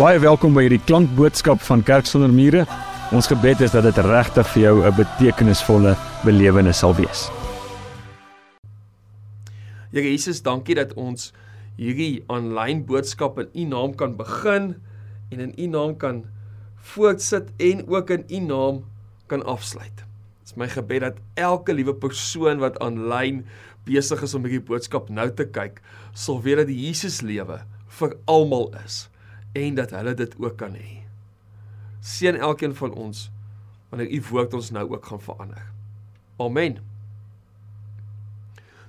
Baie welkom by hierdie klankboodskap van Kerk sonder mure. Ons gebed is dat dit regtig vir jou 'n betekenisvolle belewenis sal wees. Here Jesus, dankie dat ons hierdie aanlyn boodskap in U naam kan begin en in U naam kan voortsit en ook in U naam kan afsluit. Dit is my gebed dat elke liewe persoon wat aanlyn besig is om hierdie boodskap nou te kyk, sal weet dat die Jesus lewe vir almal is en dat hulle dit ook kan hê. Seën elkeen van ons wanneer u woord ons nou ook gaan verander. Amen.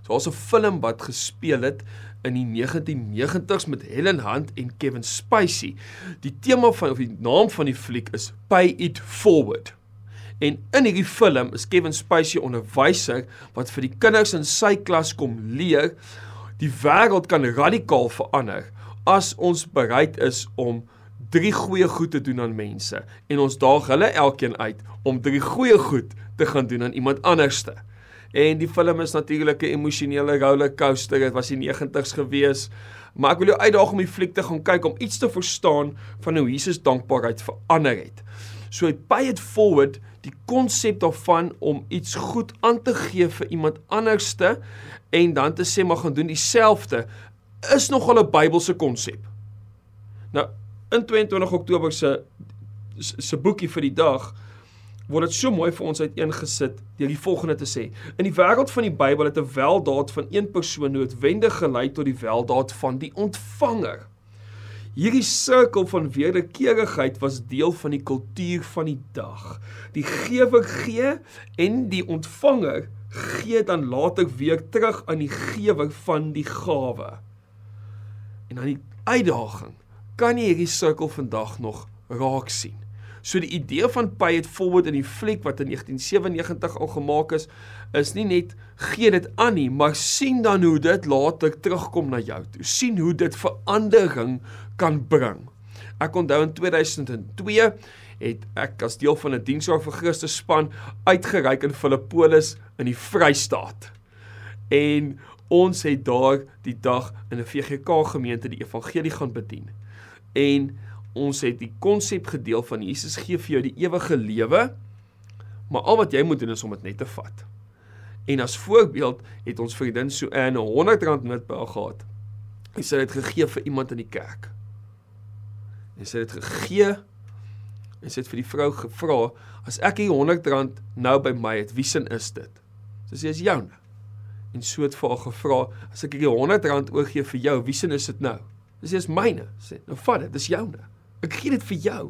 So as 'n film wat gespeel het in die 1990s met Helen Hunt en Kevin Spacey. Die tema van of die naam van die fliek is Pay It Forward. En in hierdie film is Kevin Spacey onderwyser wat vir die kinders in sy klas kom leer die wêreld kan radikaal verander as ons bereid is om drie goeie goed te doen aan mense en ons daag hulle elkeen uit om drie goeie goed te gaan doen aan iemand anderste. En die film is natuurlik 'n emosionele rollercoaster. Dit was die 90's gewees. Maar ek wil jou uitdaag om die fliek te gaan kyk om iets te verstaan van hoe Jesus dankbaarheid verander het. So hy pay it forward die konsep daarvan om iets goed aan te gee vir iemand anderste en dan te sê maar gaan doen dieselfde is nogal 'n Bybelse konsep. Nou in 22 Oktober se se boekie vir die dag word dit so mooi vir ons uiteengesit deur die volgende te sê. In die wêreld van die Bybel het 'n weldaad van een persoon noodwendig gelei tot die weldaad van die ontvanger. Hierdie sirkel van wederkerigheid was deel van die kultuur van die dag. Die gewer gee en die ontvanger gee dan later weer terug aan die gewer van die gawe. En dan die uitdaging, kan jy hierdie sirkel vandag nog raak sien? So die idee van pay it forward in die fliek wat in 1997 al gemaak is, is nie net gee dit aan nie, maar sien dan hoe dit later terugkom na jou toe. sien hoe dit verandering kan bring. Ek onthou in 2002 het ek as deel van 'n diensjaar vir Christus span uitgereik in Filippolis in die Vrystaat. En ons het daar die dag in 'n VGK gemeente die evangelie gaan bedien. En ons het die konsep gedeel van Jesus gee vir jou die ewige lewe, maar al wat jy moet doen is om dit net te vat. En as voorbeeld het ons vriendin so 'n 100 rand noot by haar gehad. Hy sê dit gegee vir iemand in die kerk. En sy het dit gegee en sy het vir die vrou gevra, as ek hier 100 rand nou by my het, wie sin is dit? Sy sê is joune. En so het vir haar gevra, as ek hier 100 rand oorgee vir jou, wie sin is dit nou? Sy sê is myne. Sê, nou vat dit, dis joune. Ek gee dit vir jou.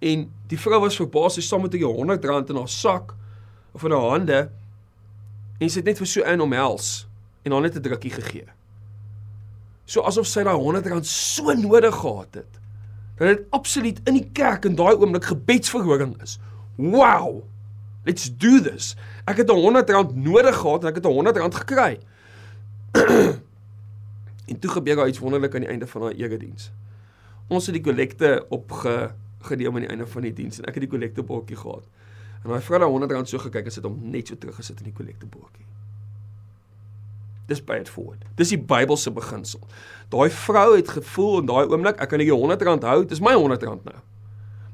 En die vrou was verbaas, sy saam met 'n 100 rand in haar sak of in haar hande en sy het net vir so in omhels en haar net 'n drukkie gegee. So asof sy daai 100 rand so nodig gehad het. Dat dit absoluut in die kerk in daai oomblik gebedsverhoring is. Wow. Let's do this. Ek het 'n 100 rand nodig gehad en ek het 'n 100 rand gekry. en toe gebeur daar iets wonderlik aan die einde van haar erediens ons het die kollekte opgeneem aan die einde van die diens en ek het die kollektebordjie gehad. En daai vrou het 100 rand so gekyk en sit hom net so teruggesit in die kollektebordjie. Dis baie forward. Dis die Bybelse beginsel. Daai vrou het gevoel in daai oomblik, ek kan nie 100 rand hou, dis my 100 rand nou.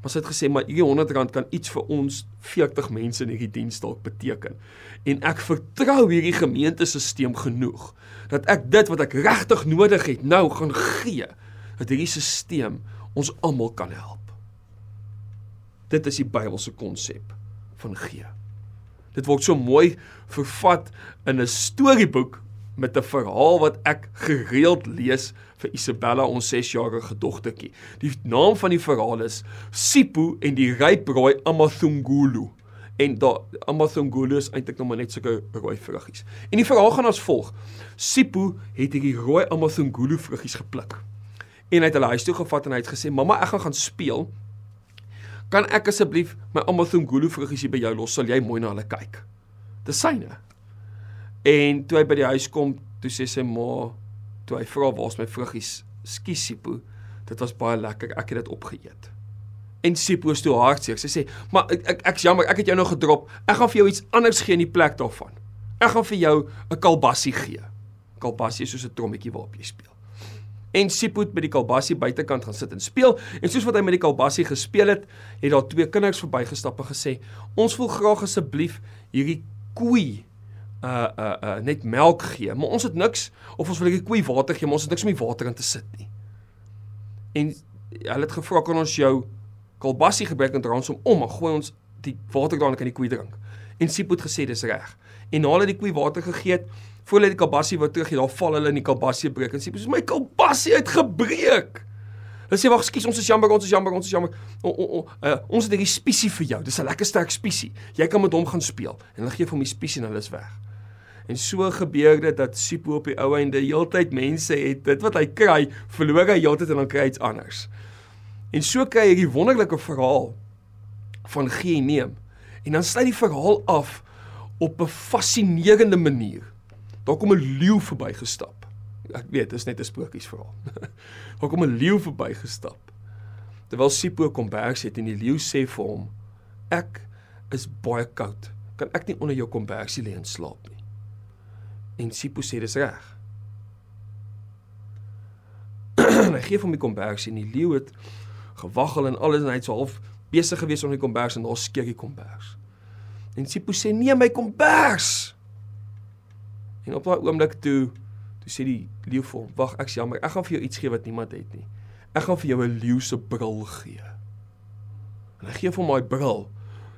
Maar sy het gesê maar hierdie 100 rand kan iets vir ons 40 mense in hierdie diens dalk beteken. En ek vertrou hierdie gemeentesisteem genoeg dat ek dit wat ek regtig nodig het nou gaan gee dat hierdie stelsel ons almal kan help. Dit is die Bybelse konsep van gee. Dit word so mooi vervat in 'n storieboek met 'n verhaal wat ek gereeld lees vir Isabella ons 6-jarige dogtertjie. Die naam van die verhaal is Sipho en die ryprooi Amathungulu. En daar Amathungulu is eintlik nog maar net sulke rooi vruggies. En die verhaal gaan as volg: Sipho het hierdie rooi Amathungulu vruggies gepluk en hy het hulle huis toe gevat en hy het gesê mamma ek gaan gaan speel kan ek asseblief my Amazon Gulu vruggies hier by jou los sal jy mooi na hulle kyk dis syne en toe hy by die huis kom toe sê sy ma toe hy vra waar's my vruggies? Skus Sipo dit was baie lekker ek het dit opgeëet. En Sipo is toe hartseer. Sy sê maar ek, ek ek's jammer ek het jou nou gedrop. Ek gaan vir jou iets anders gee in die plek daarvan. Ek gaan vir jou 'n kalbassie gee. Kalbassie is soos 'n trommetjie waarop jy speel. En Sipho het by die kalbassie buitekant gaan sit en speel. En soos wat hy met die kalbassie gespeel het, het daar twee kinders verbygestap en gesê: "Ons wil graag asseblief hierdie koei uh uh uh net melk gee, maar ons het niks of ons wil hierdie koei water gee, maar ons het niks om die water in te sit nie." En hulle het gevra kan ons jou kalbassie gebruik en ons hom om en gooi ons die water daarin kan die koei drink. En Sipho het gesê dis reg. En na hulle die koei water gegee het, voor hulle die kalbassie wou teruggee, daar val hulle in die kalbassie breek en Sipho sê my kalbassie het gebreek. Hulle sê wag, skus, ons is jammer, ons is jammer, ons is jammer. O, o, o, uh, ons het hierdie spiesie vir jou. Dis 'n lekker sterk spiesie. Jy kan met hom gaan speel. En hulle gee vir hom die spiesie en hulle is weg. En so gebeur dit dat Sipho op die ou einde heeltyd mense het dit wat hy kry, verloor hy heeltyd en dan kry hy iets anders. En so kry hy hierdie wonderlike verhaal van gee en neem. En dan sluit die verhaal af op 'n fascinerende manier. Daar kom 'n leeu verbygestap. Ek weet, dit is net 'n sprokiesverhaal. Daar kom 'n leeu verbygestap. Terwyl Sipho kom berg sit en die leeu sê vir hom: "Ek is baie koud. Kan ek nie onder jou kombersie lê en slaap nie?" En Sipho sê dis reg. hy gee hom die kombersie en die leeu het gewaggel en alles en hy het so half besig gewees om die kombers en daar skeer die kombers. En Sipho sê nee my kombers. En op daai oomblik toe toe sê die leeu vir hom, "Wag, ek's jammer. Ek gaan vir jou iets gee wat niemand het nie. Ek gaan vir jou 'n leeu se bril gee." En hy gee vir hom daai bril.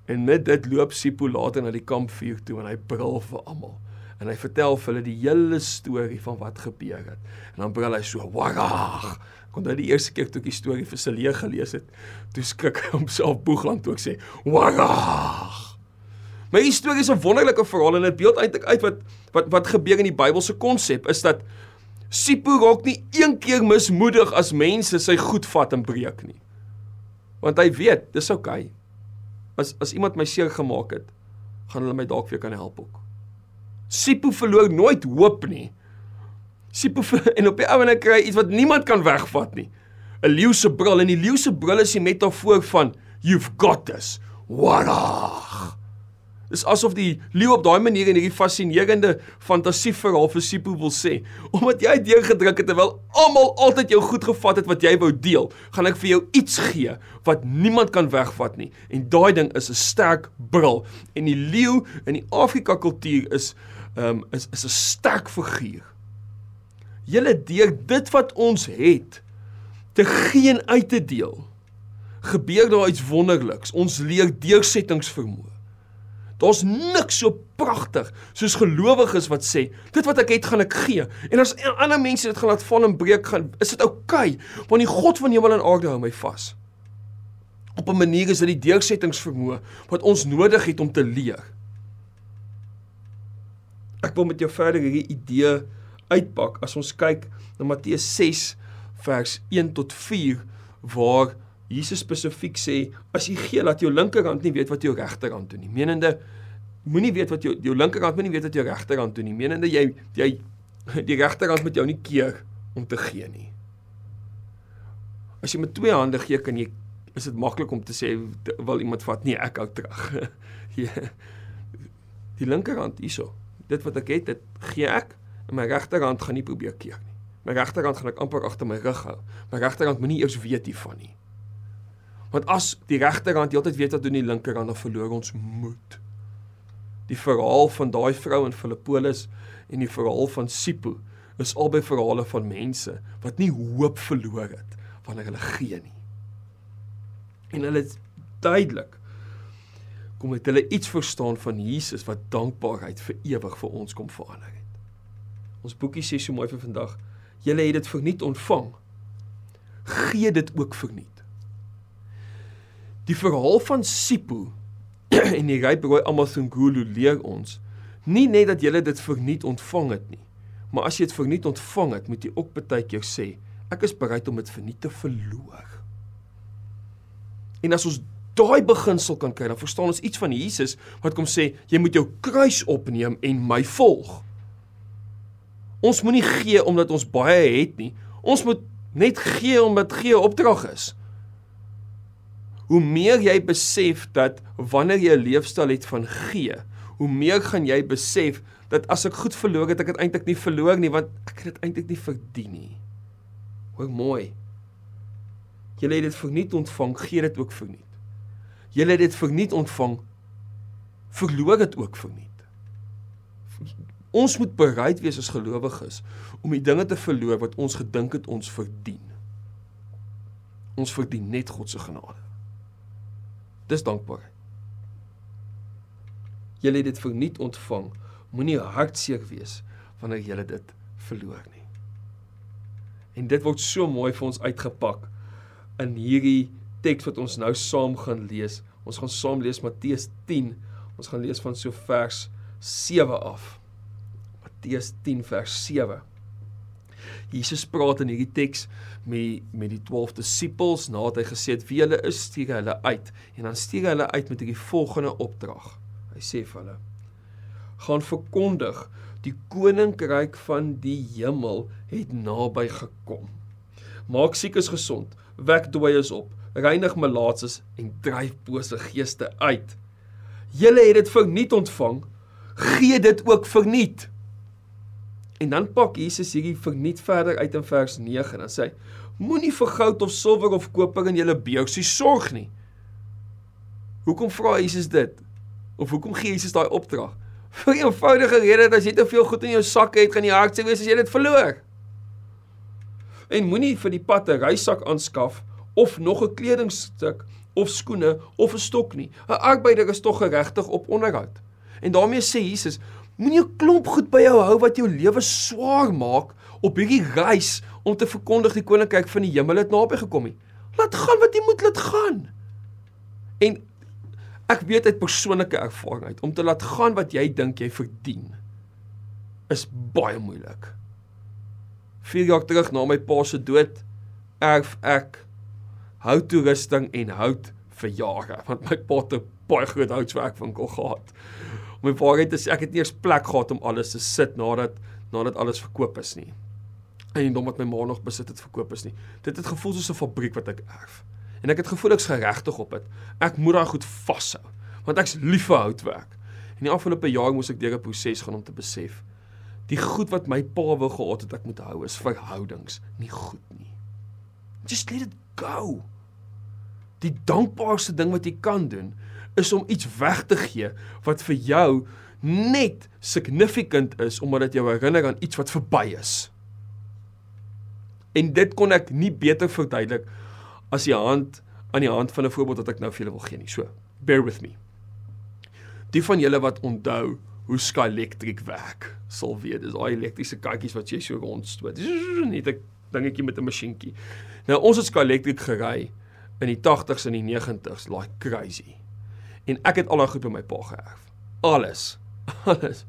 En met dit loop Sipho later na die kampvuur toe en hy brul vir almal. En hy vertel vir hulle die hele storie van wat gebeur het. En dan brul hy so, "Wagag!" kon hy die eerste keer toe ek die storie vir Celie gelees het, toe skrik hy homself boegland toe ek sê, "Wagag!" My storie is 'n wonderlike verhaal en dit beeld eintlik uit wat wat wat gebeur in die Bybelse konsep is dat Sipho raak nie een keer mismoedig as mense sy goed vat en breek nie. Want hy weet, dis oukei. Okay. As as iemand my seer gemaak het, gaan hulle my dalk weer kan help ook. Sipho verloor nooit hoop nie. Sipho en op die ouene kry iets wat niemand kan wegvat nie. 'n Leeu se bril en die leeu se bril is die metafoor van you've got this. Wara! Dis asof die leeu op daai manier in hierdie fascinerende fantasieverhaal vir Sipho wil sê, omdat jy deurgedruk het terwyl almal altyd jou goed gevat het wat jy wou deel, gaan ek vir jou iets gee wat niemand kan wegvat nie. En daai ding is 'n sterk bril. En die leeu in die Afrika kultuur is um, is is 'n sterk figuur. Julle deur dit wat ons het te geen uit te deel. Gebeur daar iets wonderliks. Ons leer deursettingsvermoë. Daar's niks so pragtig soos gelowiges wat sê, dit wat ek het gaan ek gee. En as ander mense dit gaan laat val en breek gaan, is dit oukei, okay, want die God van hemel en aarde hou my vas. Op 'n manier is dit die deursettingsvermoë wat ons nodig het om te leer. Ek wil met jou verder hierdie idee uitpak as ons kyk na Matteus 6 vers 1 tot 4 waar Jesus spesifiek sê as jy gee laat jou linkerhand nie weet wat jou regterhand doen nie. Menende moenie weet wat jou jou linkerhand moenie weet wat jou regterhand doen nie. Menende jy jy die regterhand met jou nie keer om te gee nie. As jy met twee hande gee kan jy is dit maklik om te sê wil iemand vat nee ek hou terug. die linkerhand hierso dit wat ek het, dit gee ek en my regterhand gaan nie probeer keer nie. My regterhand gaan ek amper agter my rug hou. My regterhand moenie eers weet hiervan nie. Want as die regterhand heeltyd weet wat doen die linkerhand, dan verloor ons moed. Die verhaal van daai vrou in Filippolis en die verhaal van Sipho is albei verhale van mense wat nie hoop verloor het wanneer hulle gee nie. En hulle is duidelik kom het hulle iets verstaan van Jesus wat dankbaarheid vir ewig vir ons kom verander het. Ons boekie sê so mooi vir vandag, julle het dit verniet ontvang. Gee dit ook verniet. Die verhaal van Sipho en die ryp rooi Amazongulu leer ons nie net dat julle dit verniet ontvang het nie, maar as jy dit verniet ontvang het, moet jy ook baie keer sê, ek is bereid om dit verniet te verloor. En as ons daai beginsel kan kry, dan verstaan ons iets van Jesus wat kom sê jy moet jou kruis opneem en my volg. Ons moenie gee omdat ons baie het nie. Ons moet net gee omdat gee 'n opdrag is. Hoe meer jy besef dat wanneer jy 'n leefstyl het van gee, hoe meer gaan jy besef dat as ek goed verloor het, ek het eintlik nie verloor nie want ek het dit eintlik nie verdien nie. Hoor mooi. Julle het dit verniet ontvang, gee dit ook verniet. Julle het dit verniet ontvang, verloor dit ook verniet. Ons moet bereid wees as gelowiges om die dinge te verloor wat ons gedink het ons verdien. Ons verdien net God se genade. Dis dankbaarheid. Julle het dit verniet ontvang. Moenie hartseer wees wanneer jy dit verloor nie. En dit word so mooi vir ons uitgepak in hierdie teks wat ons nou saam gaan lees. Ons gaan saam lees Matteus 10. Ons gaan lees van so vers 7 af. Matteus 10 vers 7. Jesus praat in hierdie teks met met die 12 disippels nadat hy gesê het wie hulle is, stuur hulle uit en dan stuur hy hulle uit met hierdie volgende opdrag. Hy sê vir hulle: "Gaan verkondig, die koninkryk van die hemel het naby gekom. Maak siekes gesond, wek dooies op, reinig malaatses en dryf bose geeste uit. Julle het dit verniet ontvang, gee dit ook verniet." En dan pak Jesus hierdie verniet verder uit in vers 9 en dan sê hy: Moenie vir goud of silwer of koper in julle beursie sorg nie. Hoekom vra Jesus dit? Of hoekom gee Jesus daai opdrag? Vir 'n eenvoudige rede dat as jy te veel goed in jou sak het, gaan jy hartseer wees as jy dit verloor. En moenie vir die pad 'n reisak aanskaf of nog 'n kledingstuk of skoene of 'n stok nie. 'n Arbeider is tog geregtig op onderhoud. En daarmee sê Jesus, Moenie 'n klomp goed by jou hou wat jou lewe swaar maak op hierdie reis om te verkondig die koninkryk van die hemel het naby gekom nie. Laat gaan wat jy moet laat gaan. En ek weet uit persoonlike ervaring uit om te laat gaan wat jy dink jy verdien is baie moeilik. 4 jaar terug na my pa se dood erf ek houttoerusting en hout vir jare want my pa het 'n baie groot houtswerkwinkel gehad om die waarheid te sê, ek het nie eens plek gehad om alles te sit nadat nadat alles verkoop is nie. En dom wat my ma nog besit het verkoop is nie. Dit het gevoel soos 'n fabriek wat ek erf. En ek het gevoel ek's geregtig op dit. Ek moet daai goed vashou want ek's lief vir houtwerk. En die afgelope jaar moes ek deur 'n proses gaan om te besef die goed wat my pa wou gehad het ek moet hou is verhoudings, nie goed nie. Just let it go. Die dankbaarste ding wat jy kan doen is om iets weg te gee wat vir jou net significant is omdat dit jou herinner aan iets wat verby is. En dit kon ek nie beter verduidelik as die hand aan die hand van 'n voorbeeld wat ek nou vir julle wil gee nie. So, bear with me. Die van julle wat onthou hoe Sky Electric werk, sal weet dis daai elektriese katjies wat jy so rondstoot. Net 'n dingetjie met 'n masjienkie. Nou ons het Sky Electric gery in die 80s en die 90s, like crazy en ek het al daai goed by my pa geërf. Alles. Alles.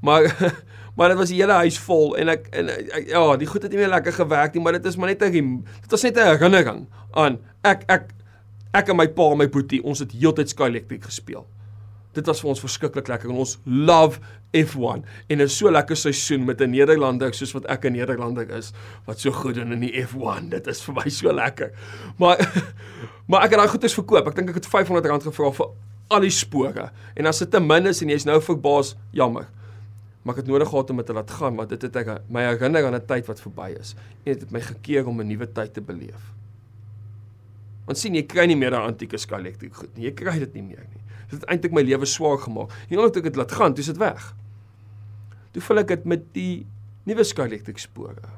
Maar maar dit was die hele huis vol en ek en ja, die goed het nie meer lekker gewerk nie, maar dit is maar net 'n dit was net 'n herinnering aan ek ek ek en my pa en my boetie, ons het heeltyd Sky Electric gespeel. Dit was vir ons verskriklik lekker en ons love F1 en 'n so lekker seisoen met 'n Nederlander soos wat ek 'n Nederlander is wat so goed doen in die F1. Dit is vir my so lekker. Maar maar ek het daai goeders verkoop. Ek dink ek het R500 gevra vir al die spore. En as dit te min is en jy's nou verbaas, jammer. Maar ek het nodig gehad om dit te laat gaan want dit het ek my herinner aan 'n tyd wat verby is en dit het my gekeer om 'n nuwe tyd te beleef. Want sien jy kry nie meer daai antieke Sky Electric goed nie. Jy kry dit nie meer nie. Dit het eintlik my lewe swaar gemaak. En omdat ek dit laat gaan, dis dit weg. Toe vul ek dit met die nuwe Electric spore.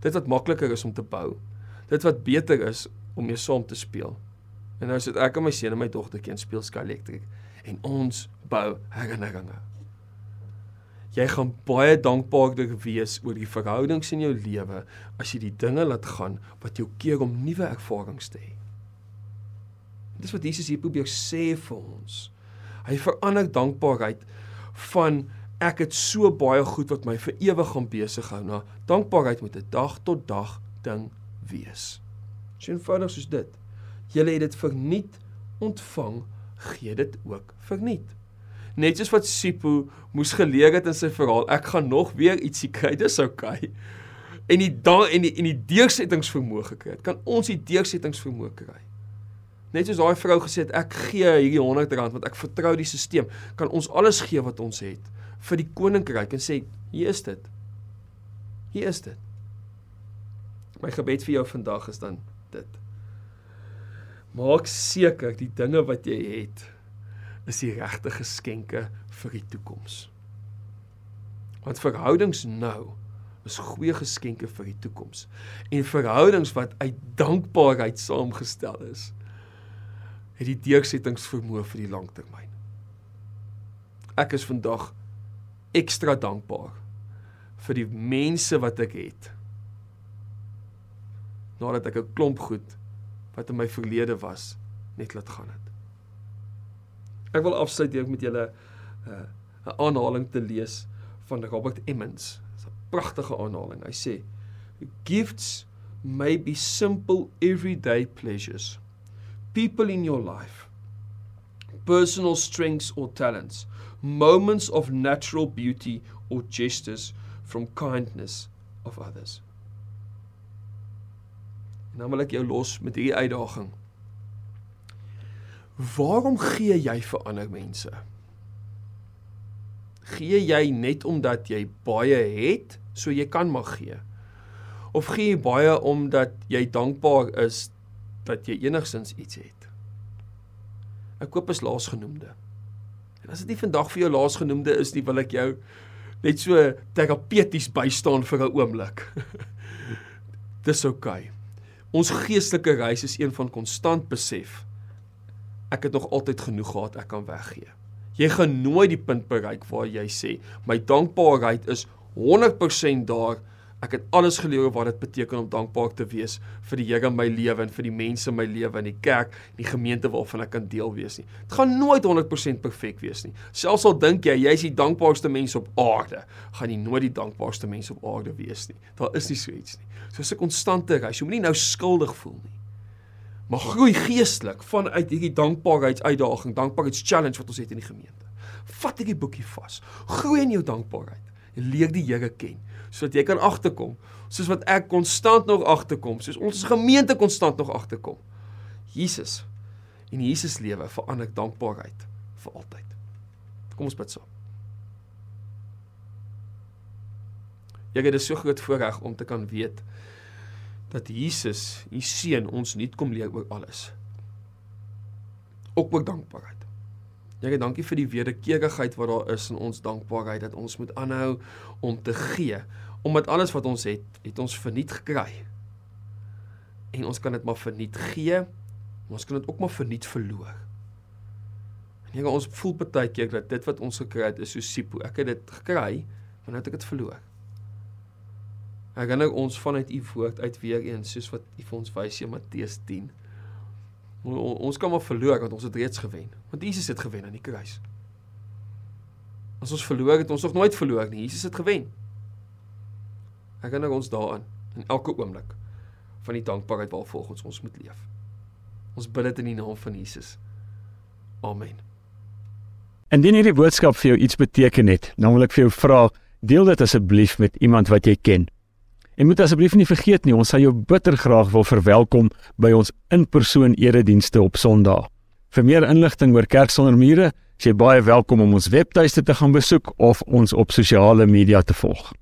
Dit wat makliker is om te bou. Dit wat beter is om mee saam te speel. En nou sit ek en my seun en my dogtertjie en speel Electric en ons bou herinneringe. Jy gaan baie dankbaarder wees oor die verhoudings in jou lewe as jy die dinge laat gaan wat jou keer om nuwe ervarings te hê. Dis wat Jesus hier probeer sê vir ons. Hy verander dankbaarheid van ek het so baie goed wat my vir ewig gaan besig hou na dankbaarheid met 'n dag tot dag ding wees. So eenvoudig soos dit. Julle het dit verniet ontvang, gee dit ook verniet. Net soos wat Sipho moes geleer het in sy verhaal, ek gaan nog weer ietsie kry, dis oukei. Okay. En die dan en die en die deursettingsvermoë gekry het. Kan ons die deursettingsvermoë kry? Net soos daai vrou gesê het, ek gee hierdie 100 rand want ek vertrou die stelsel. Kan ons alles gee wat ons het vir die koninkryk en sê, hier is dit. Hier is dit. My gebed vir jou vandag is dan dit. Maak seker die dinge wat jy het is die regte geskenke vir die toekoms. Want verhoudings nou is goeie geskenke vir die toekoms. En verhoudings wat uit dankbaarheid saamgestel is, het die deursettingsvermoë vir die langtermyn. Ek is vandag ekstra dankbaar vir die mense wat ek het. Nadat ek 'n klomp goed wat in my verlede was net laat gaan het. Ek wil afsluit deur met julle uh, 'n uh, aanhaling te lees van Robert Emmons. Dit is 'n pragtige aanhaling. Hy sê: "Gifts may be simple everyday pleasures. People in your life, personal strengths or talents, moments of natural beauty or gestures from kindness of others." En dan wil ek jou los met hierdie uitdaging. Waarom gee jy vir ander mense? Gee jy net omdat jy baie het, so jy kan maar gee? Of gee jy baie omdat jy dankbaar is dat jy enigsins iets het? Ek koop as laasgenoemde. En as dit nie vandag vir jou laasgenoemde is nie, wil ek jou net so terapeuties bystaan vir 'n oomblik. Dis oukei. Okay. Ons geestelike reis is een van konstant besef. Ek het nog altyd genoeg gehad, ek kan weggee. Jy gaan nooit die punt bereik waar jy sê, my dankbaarheid is 100% daar Ek het alles geleer wat dit beteken om dankbaar te wees vir die Here in my lewe en vir die mense in my lewe in die kerk en die gemeente waarvan ek kan deel wees nie. Dit gaan nooit 100% perfek wees nie. Selfs al dink jy jy is die dankbaarste mens op aarde, gaan jy nooit die dankbaarste mens op aarde wees nie. Daar is nie so iets nie. So 'n konstante reis. Jy moenie nou skuldig voel nie. Maar groei geestelik vanuit hierdie dankbaarheidsuitdaging, dankbaarheidschallenge wat ons het in die gemeente. Vat hierdie boekie vas. Groei in jou dankbaarheid leer die Here ken sodat jy kan agterkom, soos wat ek konstant nog agterkom, soos ons gemeente konstant nog agterkom. Jesus en Jesus lewe verander dankbaarheid vir altyd. Kom ons bid saam. Jy het 'n so groot voorreg om te kan weet dat Jesus, u seun, ons nuut kom leer oor alles. Ook oor dankbaarheid. Here, dankie vir die wederkerigheid wat daar is in ons dankbaarheid dat ons moet aanhou om te gee, omdat alles wat ons het, het ons verniet gekry. En ons kan dit maar verniet gee, maar ons kan dit ook maar verniet verloor. En Here, ons voel baie keer dat dit wat ons gekry het is so sipo. Ek het dit gekry, maar nou het ek dit verloor. Nou ons vanuit u woord uit weer eens soos wat u vir ons wys in Matteus 10 Ons kan maar verloor want ons het reeds gewen. Want Jesus het gewen aan die kruis. As ons verloor het, ons nog nooit verloor nie. Jesus het gewen. Herinner ons daaraan in elke oomblik van die dankbaarheid waarvolgens ons moet leef. Ons bid dit in die naam van Jesus. Amen. Indien hierdie boodskap vir jou iets beteken het, dan wil ek vir jou vra, deel dit asseblief met iemand wat jy ken. En moet asseblief nie vergeet nie, ons sal jou bitter graag wil verwelkom by ons in-persoon eredienste op Sondag. Vir meer inligting oor Kerk sonder mure, is jy baie welkom om ons webtuiste te gaan besoek of ons op sosiale media te volg.